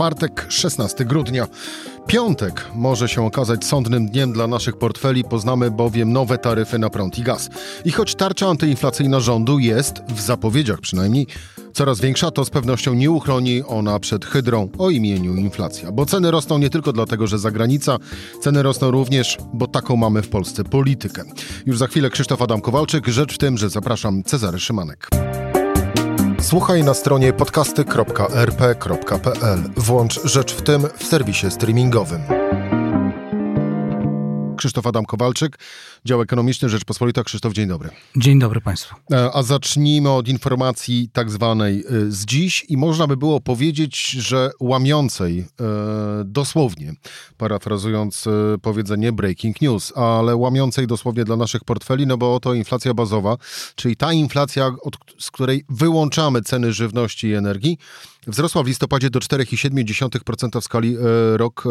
Czwartek, 16 grudnia. Piątek może się okazać sądnym dniem dla naszych portfeli, poznamy bowiem nowe taryfy na prąd i gaz. I choć tarcza antyinflacyjna rządu jest, w zapowiedziach przynajmniej, coraz większa, to z pewnością nie uchroni ona przed hydrą o imieniu inflacja. Bo ceny rosną nie tylko dlatego, że za granica, ceny rosną również, bo taką mamy w Polsce politykę. Już za chwilę Krzysztof Adam Kowalczyk, rzecz w tym, że zapraszam Cezary Szymanek. Słuchaj na stronie podcasty.rp.pl. Włącz Rzecz w tym w serwisie streamingowym. Krzysztof Adam Kowalczyk, dział ekonomiczny Rzeczpospolita. Krzysztof, dzień dobry. Dzień dobry Państwu. E, a zacznijmy od informacji tak zwanej e, z dziś i można by było powiedzieć, że łamiącej e, dosłownie, parafrazując powiedzenie breaking news, ale łamiącej dosłownie dla naszych portfeli, no bo oto inflacja bazowa, czyli ta inflacja, od, z której wyłączamy ceny żywności i energii, wzrosła w listopadzie do 4,7% w skali rok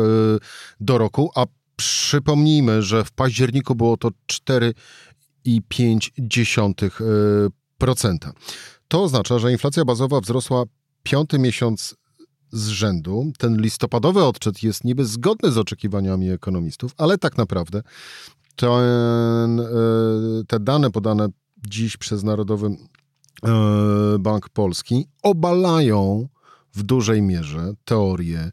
do roku, a Przypomnijmy, że w październiku było to 4,5%. To oznacza, że inflacja bazowa wzrosła piąty miesiąc z rzędu. Ten listopadowy odczyt jest niby zgodny z oczekiwaniami ekonomistów, ale tak naprawdę ten, e, te dane podane dziś przez Narodowy e, Bank Polski obalają w dużej mierze teorię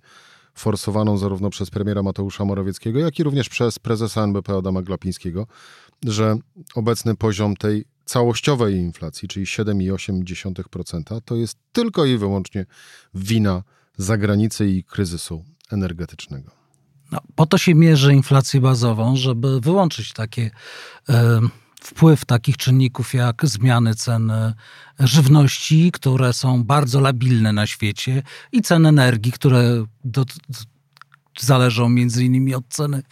forsowaną zarówno przez premiera Mateusza Morawieckiego, jak i również przez prezesa NBP Adama Glapińskiego, że obecny poziom tej całościowej inflacji, czyli 7,8%, to jest tylko i wyłącznie wina zagranicy i kryzysu energetycznego. No, po to się mierzy inflację bazową, żeby wyłączyć takie. Yy wpływ takich czynników jak zmiany cen e, żywności, które są bardzo labilne na świecie, i cen energii, które do, zależą między innymi od ceny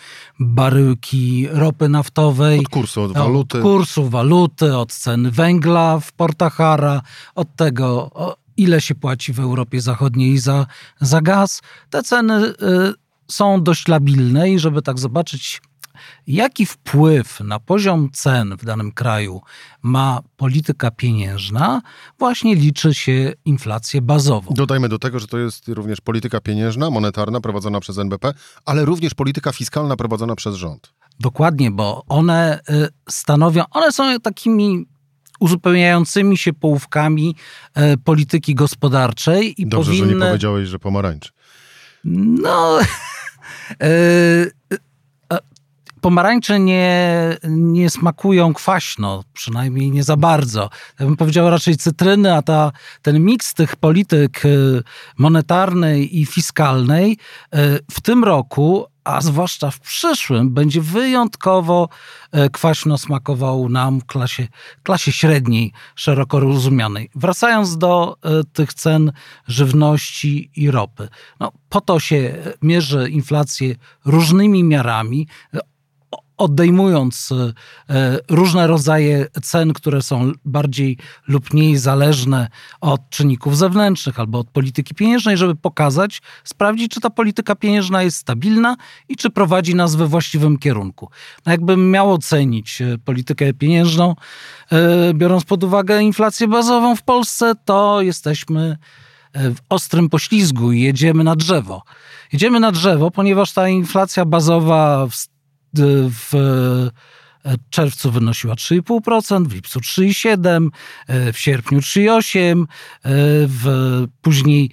baryłki ropy naftowej, od kursu od waluty, od kursu waluty, od ceny węgla w portach Hara, od tego ile się płaci w Europie Zachodniej za, za gaz. Te ceny y, są dość labilne i żeby tak zobaczyć Jaki wpływ na poziom cen w danym kraju ma polityka pieniężna? Właśnie liczy się inflację bazową. Dodajmy do tego, że to jest również polityka pieniężna, monetarna prowadzona przez NBP, ale również polityka fiskalna prowadzona przez rząd. Dokładnie, bo one y, stanowią, one są takimi uzupełniającymi się połówkami y, polityki gospodarczej i Dobrze, powinny... że nie powiedziałeś, że pomarańczy. No... Pomarańcze nie, nie smakują kwaśno, przynajmniej nie za bardzo. Ja bym powiedział raczej cytryny, a ta, ten miks tych polityk y, monetarnej i fiskalnej y, w tym roku a zwłaszcza w przyszłym, będzie wyjątkowo y, kwaśno smakował nam klasie, klasie średniej, szeroko rozumianej. Wracając do tych cen żywności i ropy. No, po to się mierzy inflację różnymi miarami odejmując e, e, różne rodzaje cen, które są bardziej lub mniej zależne od czynników zewnętrznych albo od polityki pieniężnej, żeby pokazać, sprawdzić, czy ta polityka pieniężna jest stabilna i czy prowadzi nas we właściwym kierunku. No jakbym miał ocenić e, politykę pieniężną, biorąc pod uwagę inflację bazową w Polsce, to jesteśmy w ostrym poślizgu i jedziemy na drzewo. Jedziemy na drzewo, ponieważ ta inflacja bazowa w w e, czerwcu wynosiła 3,5%, w lipcu 3,7%, e, w sierpniu 3,8%, e, w, później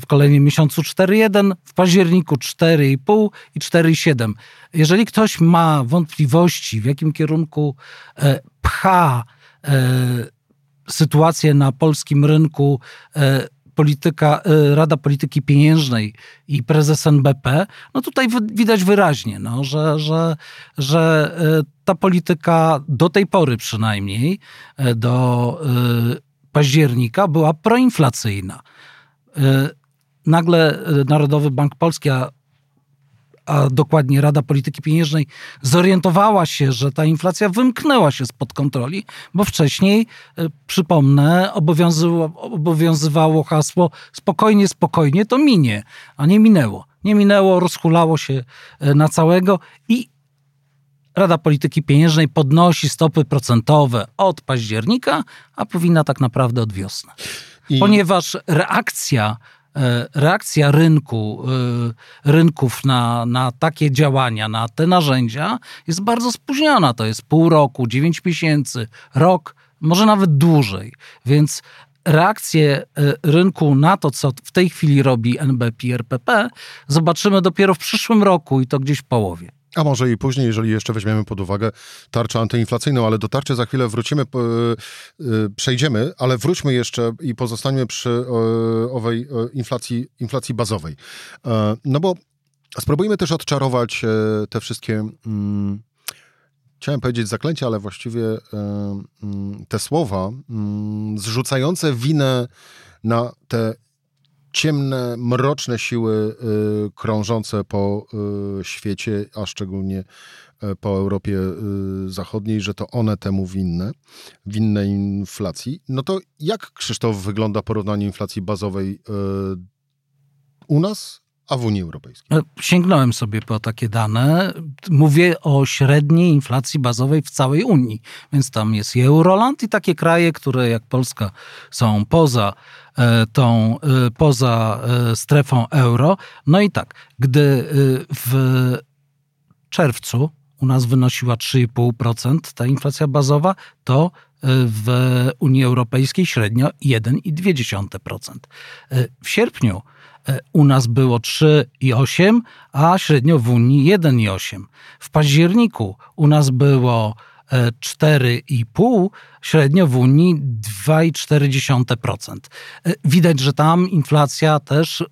w kolejnym miesiącu 4,1%, w październiku 4,5% i 4,7%. Jeżeli ktoś ma wątpliwości, w jakim kierunku pcha sytuację na polskim rynku polityka, y, Rada Polityki Pieniężnej i prezes NBP, no tutaj widać wyraźnie, no, że, że, że y, ta polityka do tej pory przynajmniej, y, do października, była proinflacyjna. Nagle Narodowy Bank Polski, a a dokładnie Rada Polityki Pieniężnej, zorientowała się, że ta inflacja wymknęła się spod kontroli, bo wcześniej, e, przypomnę, obowiązywało hasło spokojnie, spokojnie, to minie, a nie minęło. Nie minęło, rozhulało się e, na całego i Rada Polityki Pieniężnej podnosi stopy procentowe od października, a powinna tak naprawdę od wiosny. I... Ponieważ reakcja reakcja rynku, e, rynków na, na takie działania, na te narzędzia jest bardzo spóźniona. To jest pół roku, dziewięć miesięcy, rok, może nawet dłużej. Więc reakcję e, rynku na to, co w tej chwili robi NBP RPP, zobaczymy dopiero w przyszłym roku i to gdzieś w połowie. A może i później, jeżeli jeszcze weźmiemy pod uwagę tarczę antyinflacyjną, ale do tarczy za chwilę wrócimy, e, e, przejdziemy, ale wróćmy jeszcze i pozostańmy przy owej inflacji, inflacji bazowej. No bo spróbujmy też odczarować te wszystkie mm, chciałem powiedzieć zaklęcia, ale właściwie e, mm, te słowa mm, zrzucające winę na te ciemne, mroczne siły e, krążące po e, świecie, a szczególnie po Europie Zachodniej, że to one temu winne, winne inflacji. No to jak, Krzysztof, wygląda porównanie inflacji bazowej u nas a w Unii Europejskiej? E, sięgnąłem sobie po takie dane. Mówię o średniej inflacji bazowej w całej Unii. Więc tam jest i Euroland i takie kraje, które jak Polska są poza e, tą, e, poza strefą euro. No i tak, gdy w czerwcu u nas wynosiła 3,5% ta inflacja bazowa, to w Unii Europejskiej średnio 1,2%. W sierpniu E, u nas było 3,8, a średnio w Unii 1,8. W październiku u nas było 4,5, e, średnio w Unii 2,4%. E, widać, że tam inflacja też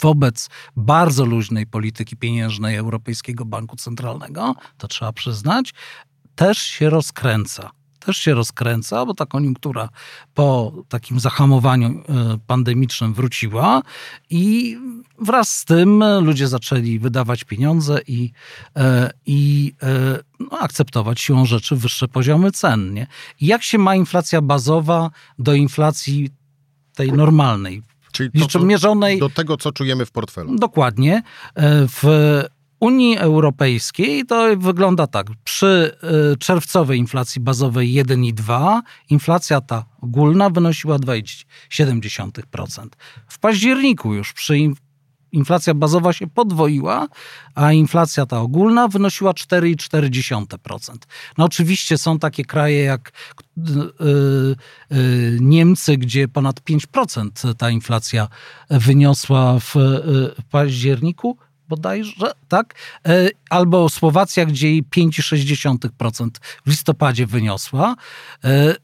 wobec bardzo luźnej polityki pieniężnej Europejskiego Banku Centralnego, to trzeba przyznać, też się rozkręca też się rozkręca, bo ta koniunktura po takim zahamowaniu e, pandemicznym wróciła i wraz z tym ludzie zaczęli wydawać pieniądze i, e, i e, no, akceptować siłą rzeczy wyższe poziomy cen. Nie? I jak się ma inflacja bazowa do inflacji tej normalnej, Czyli to, mierzonej. Do tego, co czujemy w portfelu. Dokładnie. W Unii Europejskiej to wygląda tak. Przy y, czerwcowej inflacji bazowej 1,2 inflacja ta ogólna wynosiła 2,7%. W październiku już przy inflacja bazowa się podwoiła, a inflacja ta ogólna wynosiła 4,4%. No oczywiście są takie kraje jak yy, yy, Niemcy, gdzie ponad 5% ta inflacja wyniosła w październiku, bodajże, tak? E, albo Słowacja, gdzie jej 5,6% w listopadzie wyniosła, e,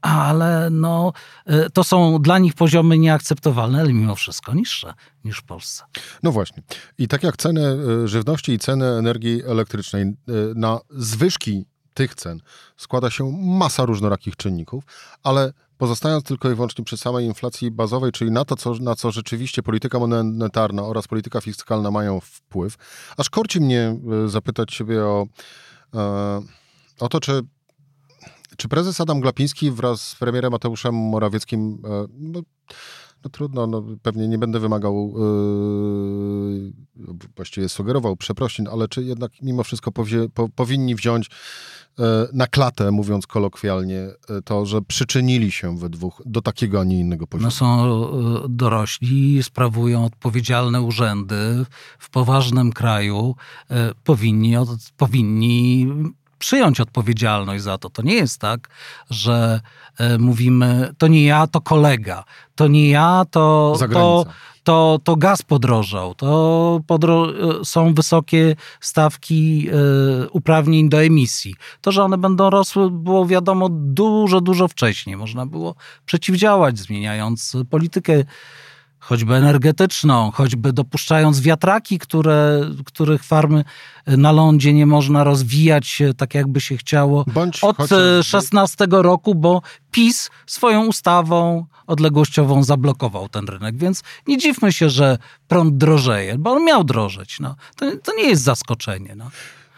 ale no, e, to są dla nich poziomy nieakceptowalne, ale mimo wszystko niższe niż w Polsce. No właśnie. I tak jak ceny żywności i ceny energii elektrycznej na zwyżki tych cen składa się masa różnorakich czynników, ale pozostając tylko i wyłącznie przy samej inflacji bazowej, czyli na to, co, na co rzeczywiście polityka monetarna oraz polityka fiskalna mają wpływ, aż korci mnie e, zapytać Ciebie o, e, o to, czy, czy prezes Adam Glapiński wraz z premierem Mateuszem Morawieckim e, no, no trudno, no, pewnie nie będę wymagał, yy, właściwie sugerował przeprosin, ale czy jednak mimo wszystko powie, po, powinni wziąć yy, na klatę, mówiąc kolokwialnie, yy, to, że przyczynili się we dwóch do takiego, a nie innego poziomu? No są yy, dorośli, sprawują odpowiedzialne urzędy w poważnym kraju, yy, powinni, od, powinni przyjąć odpowiedzialność za to. To nie jest tak, że e, mówimy, to nie ja, to kolega, to nie ja, to, to, to, to gaz podrożał, to podro e, są wysokie stawki e, uprawnień do emisji. To, że one będą rosły, było wiadomo dużo, dużo wcześniej. Można było przeciwdziałać, zmieniając politykę choćby energetyczną, choćby dopuszczając wiatraki, które, których farmy na lądzie nie można rozwijać tak, jakby się chciało Bądź od chociażby... 16 roku, bo PiS swoją ustawą odległościową zablokował ten rynek. Więc nie dziwmy się, że prąd drożeje, bo on miał drożeć. No. To, to nie jest zaskoczenie. No.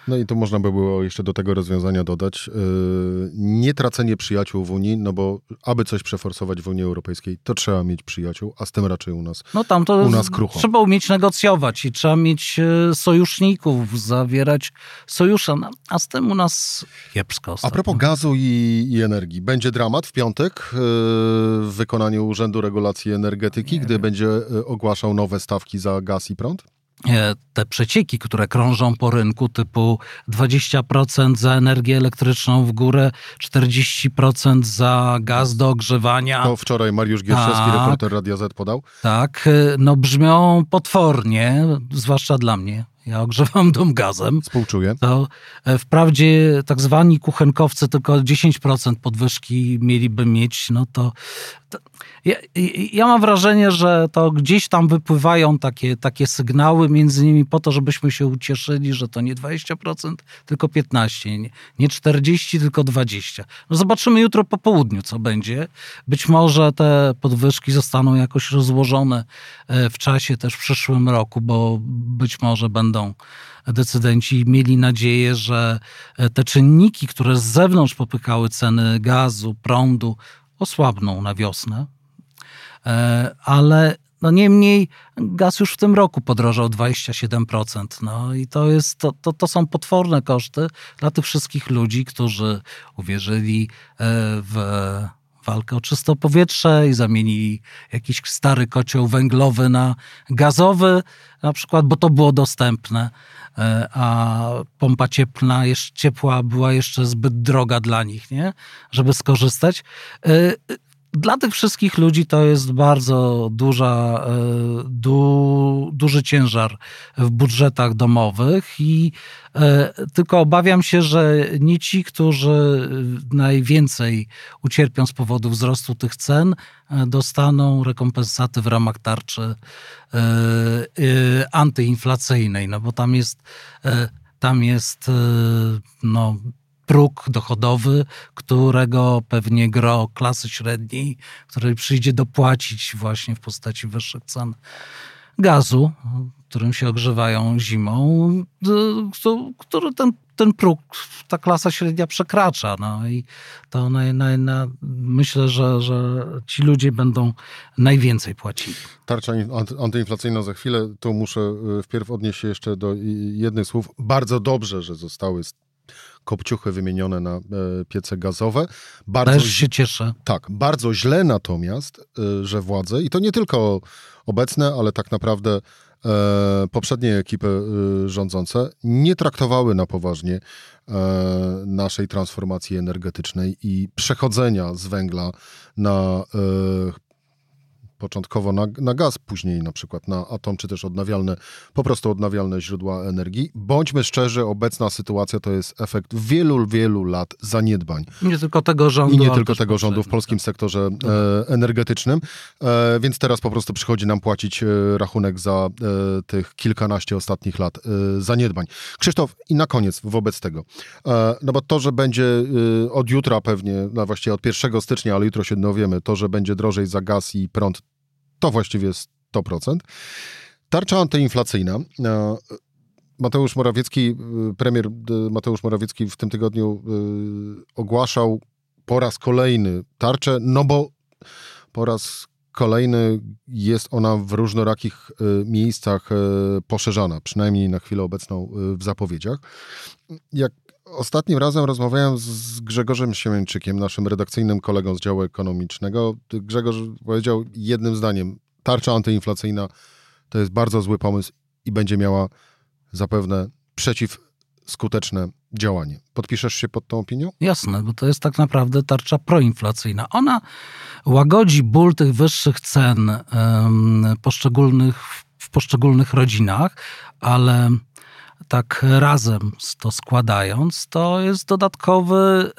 No i tu można by było jeszcze do tego rozwiązania dodać yy, nie tracenie przyjaciół w Unii, no bo aby coś przeforsować w Unii Europejskiej, to trzeba mieć przyjaciół, a z tym raczej u nas No tam to u nas krucho. trzeba umieć negocjować i trzeba mieć e, sojuszników, zawierać sojusze, no, a z tym u nas kiepsko. A ostatnio. propos gazu i, i energii, będzie dramat w piątek yy, w wykonaniu Urzędu Regulacji Energetyki, gdy będzie yy, ogłaszał nowe stawki za gaz i prąd? E, te przecieki, które krążą po rynku, typu 20% za energię elektryczną w górę, 40% za gaz do ogrzewania. To wczoraj Mariusz Gierszewski, Tak. reporter Radia Z podał. Tak, e, no brzmią potwornie, zwłaszcza dla mnie. Ja ogrzewam dom gazem. Współczuję. To e, wprawdzie tak zwani kuchenkowcy tylko 10% podwyżki mieliby mieć, no to, to ja, ja mam wrażenie, że to gdzieś tam wypływają takie, takie sygnały, między innymi po to, żebyśmy się ucieszyli, że to nie 20%, tylko 15%, nie, nie 40%, tylko 20%. No zobaczymy jutro po południu, co będzie. Być może te podwyżki zostaną jakoś rozłożone e, w czasie też w przyszłym roku, bo być może będą decydenci mieli nadzieję, że e, te czynniki, które z zewnątrz popychały ceny gazu, prądu, osłabną na wiosnę. E, Ale no niemniej gaz już w tym roku podrożał 27%. No i to, jest, to, to, to są potworne koszty dla tych wszystkich ludzi, którzy uwierzyli e, w walkę o czyste powietrze i zamienili jakiś stary kocioł węglowy na gazowy, na przykład, bo to było dostępne, e, a pompa cieplna, jeszcze, ciepła była jeszcze zbyt droga dla nich, nie? żeby skorzystać. Dla tych wszystkich ludzi to jest bardzo duża, e, du, duży ciężar w budżetach domowych i e, tylko obawiam się, że nie ci, którzy najwięcej ucierpią z powodu wzrostu tych cen, e, dostaną rekompensaty w ramach tarczy antyinflacyjnej, no bo tam jest, tam jest no, próg dochodowy, którego pewnie gro klasy średniej, której przyjdzie dopłacić właśnie w postaci wyższych cen gazu, którym się ogrzewają zimą, który ten, ten próg ta klasa średnia przekracza. No i to naj, naj, na, myślę, że, że ci ludzie będą najwięcej płacili. Tarcza in- anty- antyinflacyjna za chwilę. Tu muszę y, wpierw odnieść się jeszcze do jednych słów. Bardzo dobrze, że zostały kopciuchy wymienione na e, piece gazowe. Bardzo Też się cieszę. Tak, bardzo źle natomiast, y, że władze, i to nie tylko obecne, ale tak naprawdę e, poprzednie ekipy rządzące, nie traktowały na poważnie e, naszej transformacji energetycznej i przechodzenia z węgla na e, początkowo na, na gaz, później na przykład na atom, czy też odnawialne, po prostu odnawialne źródła energii. Bądźmy szczerzy, obecna sytuacja to jest efekt wielu, wielu lat zaniedbań. Nie tylko tego rządu. I nie tylko tego rządu w polskim sektorze e, energetycznym, e, więc teraz po prostu przychodzi nam płacić e, rachunek za e, tych kilkanaście ostatnich lat e, zaniedbań. Krzysztof, i na koniec wobec tego, e, no bo to, że będzie od jutra pewnie, no właściwie od 1 stycznia, ale jutro się dowiemy, to, że będzie drożej za gaz i prąd, to właściwie 100%. Tarcza antyinflacyjna. e, Mateusz Morawiecki, y, premier y, Mateusz Morawiecki w tym tygodniu ogłaszał po raz kolejny tarczę, no bo po raz kolejny jest ona w różnorakich miejscach poszerzana, przynajmniej na chwilę obecną w zapowiedziach. Jak ostatnim razem rozmawiałem z Grzegorzem Siemięczykiem, naszym redakcyjnym kolegą z działu ekonomicznego, Grzegorz powiedział jednym zdaniem, tarcza antyinflacyjna to jest bardzo zły pomysł i będzie miała zapewne przeciwskuteczne działanie. Podpiszesz się pod tą opinią? Jasne, bo to jest tak naprawdę tarcza proinflacyjna. Ona łagodzi ból tych wyższych cen poszczególnych, w poszczególnych rodzinach, ale tak razem to składając, to jest dodatkowy,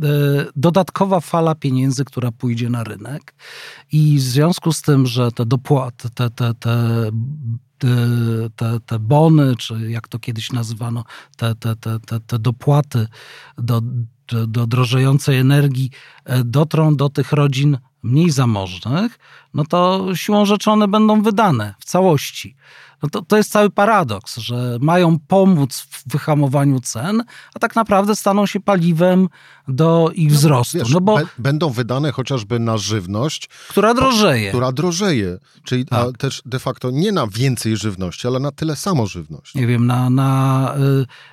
y, y, dodatkowa fala pieniędzy, która pójdzie na rynek. I w związku z tym, że te dopłaty, te, te, te, te, te, te bony, czy jak to kiedyś nazywano, te, te, te, te dopłaty do do drożejącej energii dotrą do tych rodzin mniej zamożnych, no to siłą rzeczy one będą wydane w całości. No to, to jest cały paradoks, że mają pomóc w wyhamowaniu cen, a tak naprawdę staną się paliwem do ich no, wzrostu. Wiesz, no bo, będą wydane chociażby na żywność, która drożeje. Która drożeje, czyli tak. też de facto nie na więcej żywności, ale na tyle samo żywności. Nie wiem, na, na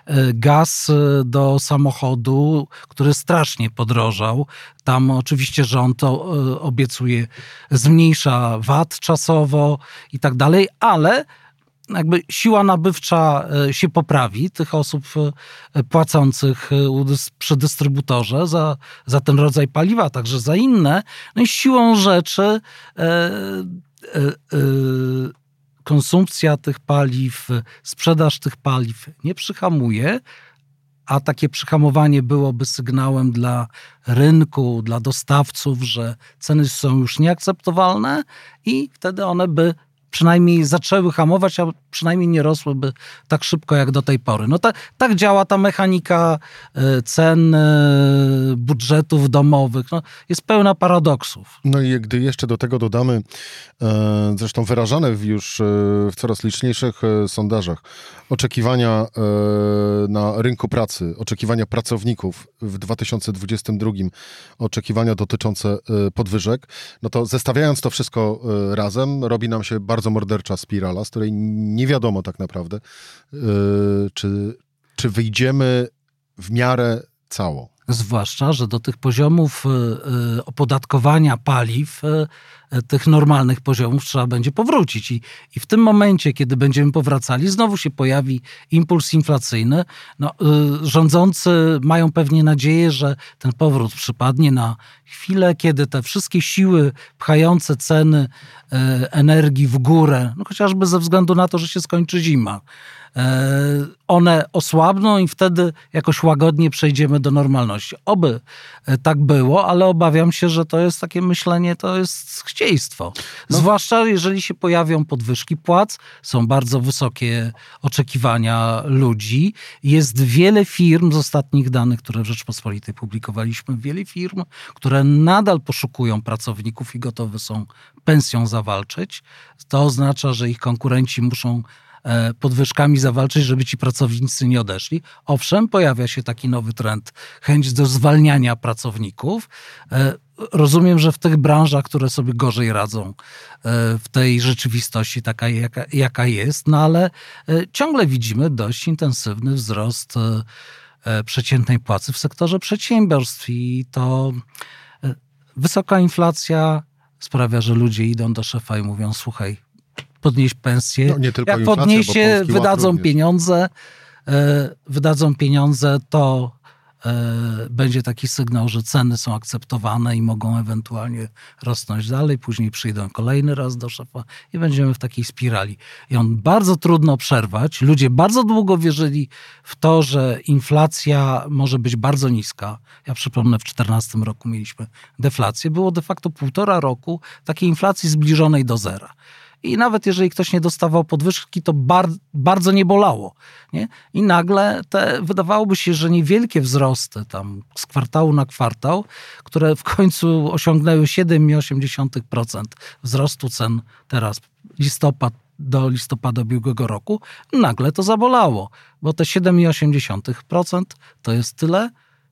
y, y, gaz y, do samochodu, który strasznie podrożał. Tam oczywiście rząd y, obiecuje, zmniejsza VAT czasowo i tak dalej, ale jakby siła nabywcza e, się poprawi tych osób e, płacących e, przy dystrybutorze za, za ten rodzaj paliwa, także za inne. No i siłą rzeczy e, e, e, konsumpcja tych paliw, sprzedaż tych paliw nie przyhamuje, a takie przyhamowanie byłoby sygnałem dla rynku, dla dostawców, że ceny są już nieakceptowalne i wtedy one by przynajmniej zaczęły hamować, a przynajmniej nie rosłyby tak szybko jak do tej pory. No ta, tak działa ta mechanika e, cen e, budżetów domowych. No, jest pełna paradoksów. No i gdy jeszcze do tego dodamy, e, zresztą wyrażane już w coraz liczniejszych sondażach, oczekiwania na rynku pracy, oczekiwania pracowników w 2022, oczekiwania dotyczące podwyżek, no to zestawiając to wszystko razem, robi nam się bardzo mordercza spirala, z której nie wiadomo tak naprawdę, czy, czy wyjdziemy w miarę cało. Zwłaszcza, że do tych poziomów e, opodatkowania paliw, e, tych normalnych poziomów, trzeba będzie powrócić. I, I w tym momencie, kiedy będziemy powracali, znowu się pojawi impuls inflacyjny. No, rządzący mają pewnie nadzieję, że ten powrót przypadnie na chwilę, kiedy te wszystkie siły pchające ceny energii w górę, no chociażby ze względu na to, że się skończy zima, E, one osłabną i wtedy jakoś łagodnie przejdziemy do normalności. Oby e, tak było, ale obawiam się, że to jest takie myślenie, to jest chcieństwo. No. Zwłaszcza jeżeli się pojawią podwyżki płac, są bardzo wysokie oczekiwania ludzi. Jest wiele firm z ostatnich danych, które w Rzeczpospolitej publikowaliśmy, wiele firm, które nadal poszukują pracowników i gotowe są pensją zawalczyć. To oznacza, że ich konkurenci muszą podwyżkami zawalczyć, żeby ci pracownicy nie odeszli. Owszem, pojawia się taki nowy trend, chęć do zwalniania pracowników. E, rozumiem, że w tych branżach, które sobie gorzej radzą e, w tej rzeczywistości, taka jaka, jaka jest, no ale ciągle widzimy dość intensywny wzrost przeciętnej płacy w sektorze przedsiębiorstw i to wysoka inflacja sprawia, że ludzie idą do szefa i mówią: Słuchaj, podnieść pensję. No, nie tylko Jak podniesie, wydadzą pieniądze, e, wydadzą pieniądze, to e, będzie taki sygnał, że ceny są akceptowane i mogą ewentualnie rosnąć dalej. Później przyjdą kolejny raz do szefa i będziemy w takiej spirali. I on bardzo trudno przerwać. Ludzie bardzo długo wierzyli w to, że inflacja może być bardzo niska. Ja przypomnę, w 2014 roku mieliśmy deflację. Było de facto półtora roku takiej inflacji zbliżonej do zera. I nawet jeżeli ktoś nie dostawał podwyżki, to bar bardzo nie bolało. Nie? I nagle te, wydawałoby się, że niewielkie wzrosty tam z kwartału na kwartał, które w końcu osiągnęły 7,8% wzrostu cen teraz listopad do listopada ubiegłego roku, nagle to zabolało, bo te 7,8% to jest tyle,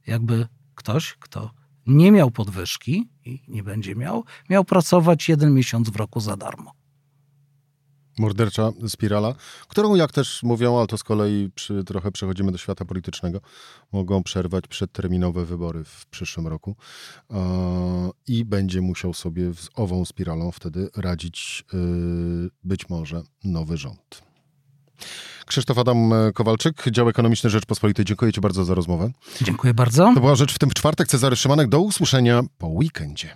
jakby ktoś, kto nie miał podwyżki i nie będzie miał, miał pracować jeden miesiąc w roku za darmo mordercza spirala, którą, jak też mówią, ale to z kolei przy, trochę przechodzimy do świata politycznego, mogą przerwać przedterminowe wybory w przyszłym roku e, i będzie musiał sobie z ową spiralą wtedy radzić e, być może nowy rząd. Krzysztof Adam Kowalczyk, dział ekonomiczny Rzeczpospolitej. Dziękuję Ci bardzo za rozmowę. Dziękuję bardzo. To była rzecz w tym w czwartek. Cezary Szymanek. Do usłyszenia po weekendzie.